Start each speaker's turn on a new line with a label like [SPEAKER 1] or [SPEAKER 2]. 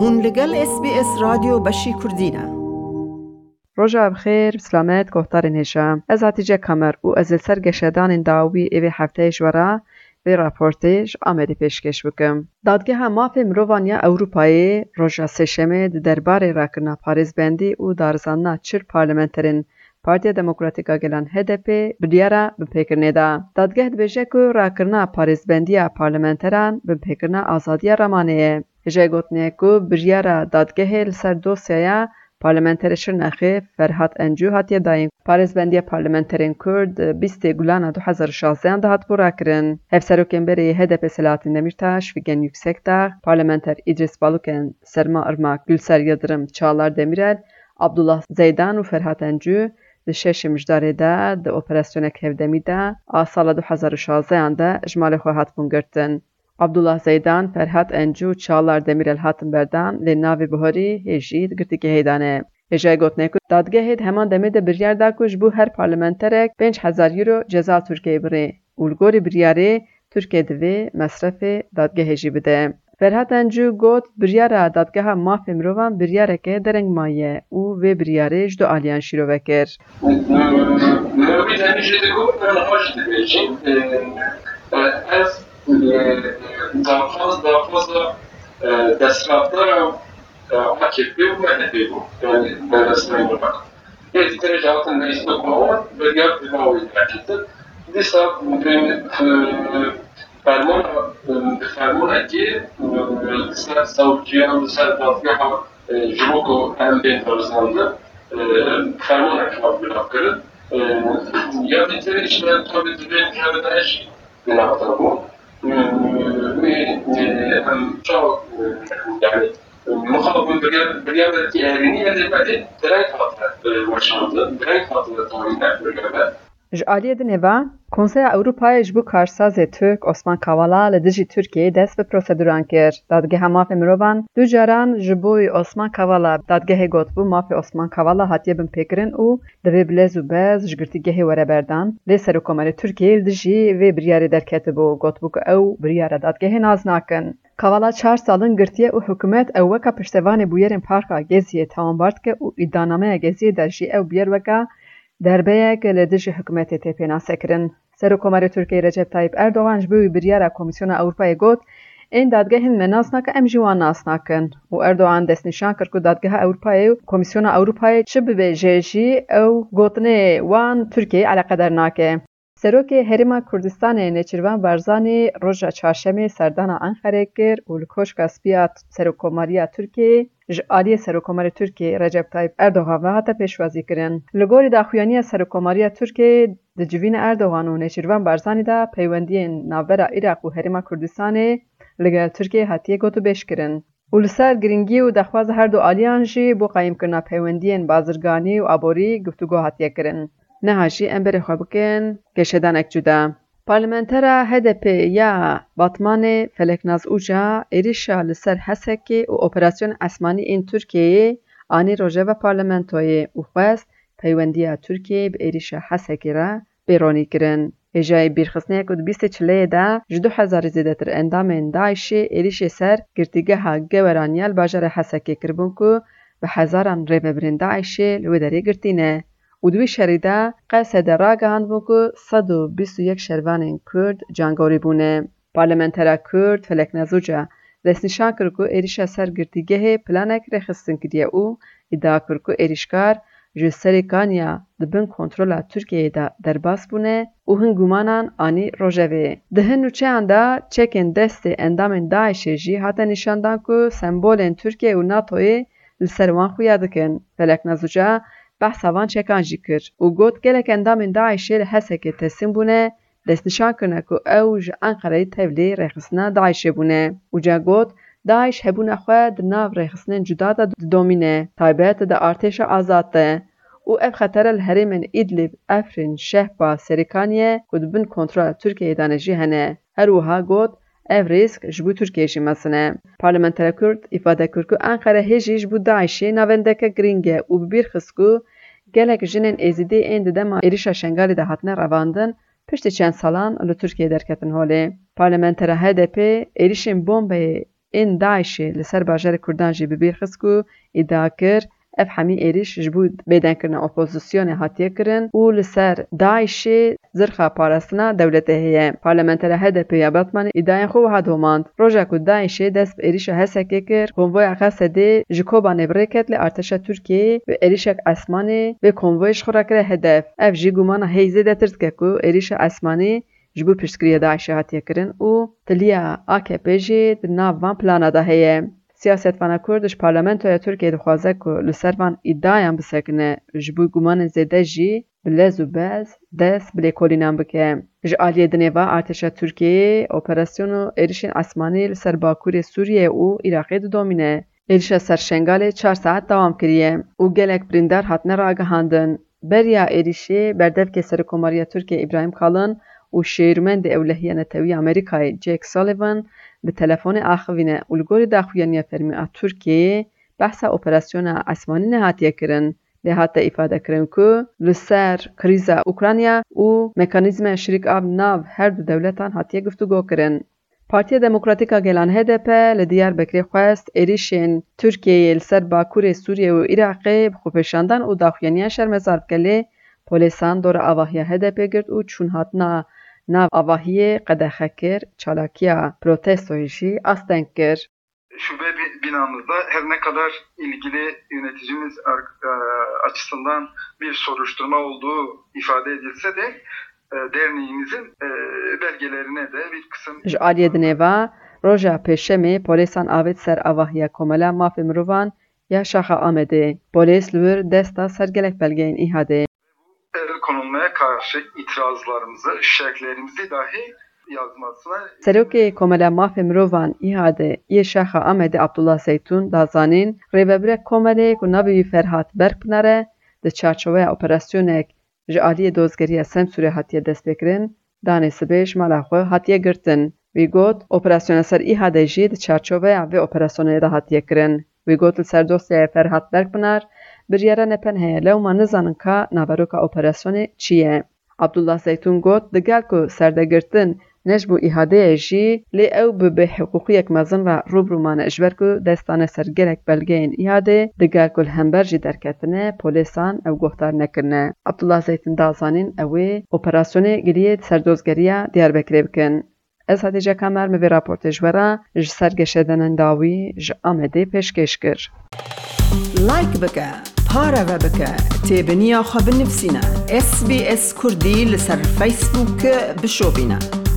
[SPEAKER 1] هون لگل اس بی اس رادیو بشی کردینه
[SPEAKER 2] روژا بخیر بسلامت گفتار نشم از هاتیجه کمر و از سر گشدان داوی ایوی هفته جورا به راپورتش آمده پیشکش بکم. دادگاه ماف مروانیا اروپایی روژا سشمه درباره راکرنا پاریز بندی و دارزانا چر پارلمنترین پارتیا دموکراتیکا گلان HDP بریارا بپیکرنه دا. دادگاه دبیجه که راکرنا پارێزبندیە پارلمنتەران بپێکردنا ئازادیە ڕەمانەیە. هێژای Jêgotiyê ku biryara dadgehê li ser dosyaya parlamenterê Şirnexê Ferhat Encû hatiye dayîn. Parêzbendiya parlamenterên Kurd bîstê gulana du hezar û şazdeyan de hatbû rakirin. Hevserokên berê HDP Selahattin Demirtaş, Figen Yüksekdağ, parlamenter İdris Balukên, Serma Irmak, Gülser Yıldırım, Çağlar Demirel, Abdullah Zeydan û Ferhat Encû di şeşê mijdarê de di operasyoneke hevdemî de a sala 2016 de ji malê xwe hat bûn. Abdullah Zeydan, Ferhat Encû û Çalar Demirel hatin berdan lê navê bihorî hêjî di girtîgehê de ne. Hêjayê gotine ku dadgehê heman demê de biryar da her parlamenterek pênc hezar euro ceza Tirkiyeyê birê û li gorî biryarê Tirkiye divê mesrefê bide. Ferhat Encû got biryara dadgeha mafê mirovan biryareke dereng maye û vê biryarê ji du aliyan şîrove kir.
[SPEAKER 3] Mirovî hemîşe digot min xweş dibêjim ez daxwaz daxwaza desthilatdara AKP û MHP bû yani berrestînê mirovan. Êdî tere ji hatin lîstokmawan biryar di mavê derketin dîsa فرمان فرمانekî ser sewciyan li ser dadgeha ji bo ku em bên pirzandin fermanek hav binav kirin ya dîtire işler tabi dibên heve de jî binavda bû wê em çav yani مخاطب بريابة إعلانية لبعد درنگ هاتنه وشاندن درنگ هاتنه تاینه برگبه
[SPEAKER 2] Ji aliyê din êva, Konseya Ewropayê ji bo karsazê Türk Osman Kavala li dijî Tirkiyeyê dest bi proseduran kir. Dadgeha mafê mirovan du caran ji bo Osman Kavala dadgehê gotbû mafê Osman Kavala hatiye bin pêkirin û divê bilez û bez ji girtîgehê were berdan. Lê Serokkomarê Tirkiyeyê li dijî vê biryarê derketibû gotbû ku ew biryara dadgehê naz nakin. Kavala çar salin girtiye û hikûmet ew weka piştevanê bûyerên parka Geziyê tawambart ke û îddianameya Geziyê de jî ew bûyer weka derbeyek li dijî hikûmetê tê pênasekirin. Serokkomarê Tirkiyeyê Recep Tayyip Erdogan ji bo wî biryara Komîsyona got ên dadgehên me nas nake em jî wan nas nakin û Erdogan destnîşan kir ku dadgeha Ewropayê û Komîsyona Ewropayê çi bibêje jî ew gotinê wan Tirkiyeyê eleqedar nake. Serokê Herêma Kurdistanê Nêçîrvan Barzanî roja çarşemê serdana Enqerê kir û li koşka spiya Serokkomariya Tirkiyeyê ji aliyê Serokkomarê Tirkiyeyê Recep Tayyip Erdogan ve hate pêşwazîkirin. Li gorî daxuyaniya Serokkomariya Tirkiyeyê di civîna Erdogan û Nêçîrvan Barzanî de peywendiyên navbera Iraq û Herêma Kurdistanê li gel Tirkiyeyê hatiye gotûbêjkirin. û li ser giringî û dexwaza her du aliyan jî bo qayîmkirina peywendiyên bazirganî û aborî guftûgo hatiye kirin. نهاشی امبر خوبکن گشدان اک جدا. پارلمنتر هدپ یا باتمان فلکناز اوجا ایریشا لسر هسکی و اوپراسیون اسمانی این ترکیه آنی روژه و پارلمنتوی او خوست تایواندیا ترکیه به ایریشا هسکی را بیرونی کرن. ایجای بیرخصنی اکود بیست چلیه دا جدو زیده تر اندام اندایشی دایشی سر گرتیگه ها گوارانیال باجار حسکی کربونکو به حزاران ریو برین دایشی لوی داری و دوی شریدا قصد در راگ هند بکو 121 شروان کرد جانگاری بونه. پارلمنتر کرد فلک نزوجا دست نشان کرد که ایریش اثر گردیگه پلانک رخستن کدیه او ادعا کرد که ایریشکار جو سری کانیا دبن کنترول ترکیه دا درباس بونه او هن گمانان آنی روژوه. دهن نوچه اندا چکن دست اندام داعشه جی حتی نشاندان که سمبول ترکیه و ناتوی لسروان خویادکن. فلک نزوجه بحثا وان چکان جی کر و گوت گلک اندام داعشه لحسک تسیم بونه دست نشان کرنا که او ج انقره تولی رخصنا داعشه بونه و جا گوت داعش هبونه خواه در ناو رخصنا جدا دا دومینه تایبهت دا ارتش آزاده او اف خطر الهریمن ادلب افرین شهبا سریکانیه خود بن کنترول ترکیه دانشی هنه هروها گوت ev rîsk ji bo Tirkiyeyê jî mesin e. Parlamentera Kurd îfade kir ku Enqere hêjî ji bo Daişê navendeke giring e û bi gelek jinên êzîdî ên di dema êrişa Şengalê de hatine revandin piştî çend salan li Tirkiyeyê derketin holê. Parlamentera HDP êrişên bombeyê این داعشê li ser bajarê Kurdan jî bi bîr xist ku îdia اف همی ایریش جبود بیدن کرن اپوزیسیون هاتیه کرن و لسر دایش زرخا پارستنا دولت هیه پارلمنتر هد پیا باتمان ایدای خو ها دوماند روژا کو دایش دست ایریش هسکه کر کنوی اخس هده جکوبا نبرکت لی ارتش ترکیه و ایریش اک اسمانی و کنوی اشخورا کره هدف اف جی گومان هیزه ده ترد که کو ایریش اسمانی جبو پشتگریه دایش هاتیه کرن و تلیا اکه پیجی دنا وان سیاست وانا پارلمان پارلمنت یا ترکیه دخوازه که لسر وان ایدایان بسکنه. جبوی گمان زده جی بلز و بز دس بلی کولینام بکه. ج دنیوا ارتش ترکیه اپراسیون و ایرشین اسمانی لسر باکور سوریه او ایراقی دو دومینه. ایرش سرشنگال چار ساعت دوام کریه. او گلک برندر حتنه را گهاندن. بریا اریشی بردف که سرکوماریه ترکیه ابراهیم کالن û şêrmendê Ewlehiya Netewî Amerîkayê Jake Sullivan bi telefonê axivîne û li gorî daxuyaniya fermî a Tirkiyeyê behsa operasyona esmanî nehatiye kirin. Lê hate îfadekirin ku li ser krîza Ukrayna û mekanîzma şîrîkav nav her du dewletan hatiye guftûgo kirin. Partiya Demokratîk a Gelan HDP li Diyarbekirê xwest êrişên Tirkiyeyê li ser Bakurê Sûriye û Iraqê bi xwepêşandan û daxuyaniyan şermezar bike lê polîsan dora HDP girt û çûn hatina nav avahiyê qedexe kir, çalakiya protestoyê jî asteng kir.
[SPEAKER 4] şube bi- binamızda her ne kadar ilgili yöneticimiz e, açısından bir soruşturma olduğu ifade edilse de e, derneğimizin e, belgelerine de bir kısım
[SPEAKER 2] Ji aliyê roja pêşemê polîsan avêt ser avahiya komela mafê mirovan ya Şaxa Amedê. Polîs li wir desta sergelek belgeyên îhadê. Serokê Komela Mafê Mirovan îhadê yê Amedê Abdullah Zeytûn da zanîn rêveberek Komelê ku navê Ferhat Berkpınar e di çarçoveya operasyonek ji aliyê dozgeriya Semsûrê hatiye destpêkirin, danê sibê ji mala hatiye girtin. Wî got operasyona ser îhadê jî di çarçoveya vê operasyonê de hatiye kirin. Wî got ser dosyaya Ferhat Berkpınar بریاره نپن هیا لو ما نزانن که نابروک اوپراسیون چیه. عبدالله زیتون گوت دگل که سرده گرتن نجبو ایهاده جی لی او به حقوقی یک مزن را روب رو مانه اجبر که دستان سرگرک بلگین ایهاده دگل که همبر جی درکتنه پولیسان او گفتار نکرنه. عبدالله زیتون دازانین اوی اوپراسیون گلیه سردوزگریه دیار بکره بکن. از هدیجا کمر می راپورت جورا ج سرگشدن داوی ج آمده کر. لایک like
[SPEAKER 1] بکن. بکە پارەوە بکە تێبنییا خە بنفسینە SسBS کوردی لەسەر فیسبووکە بشۆبینە.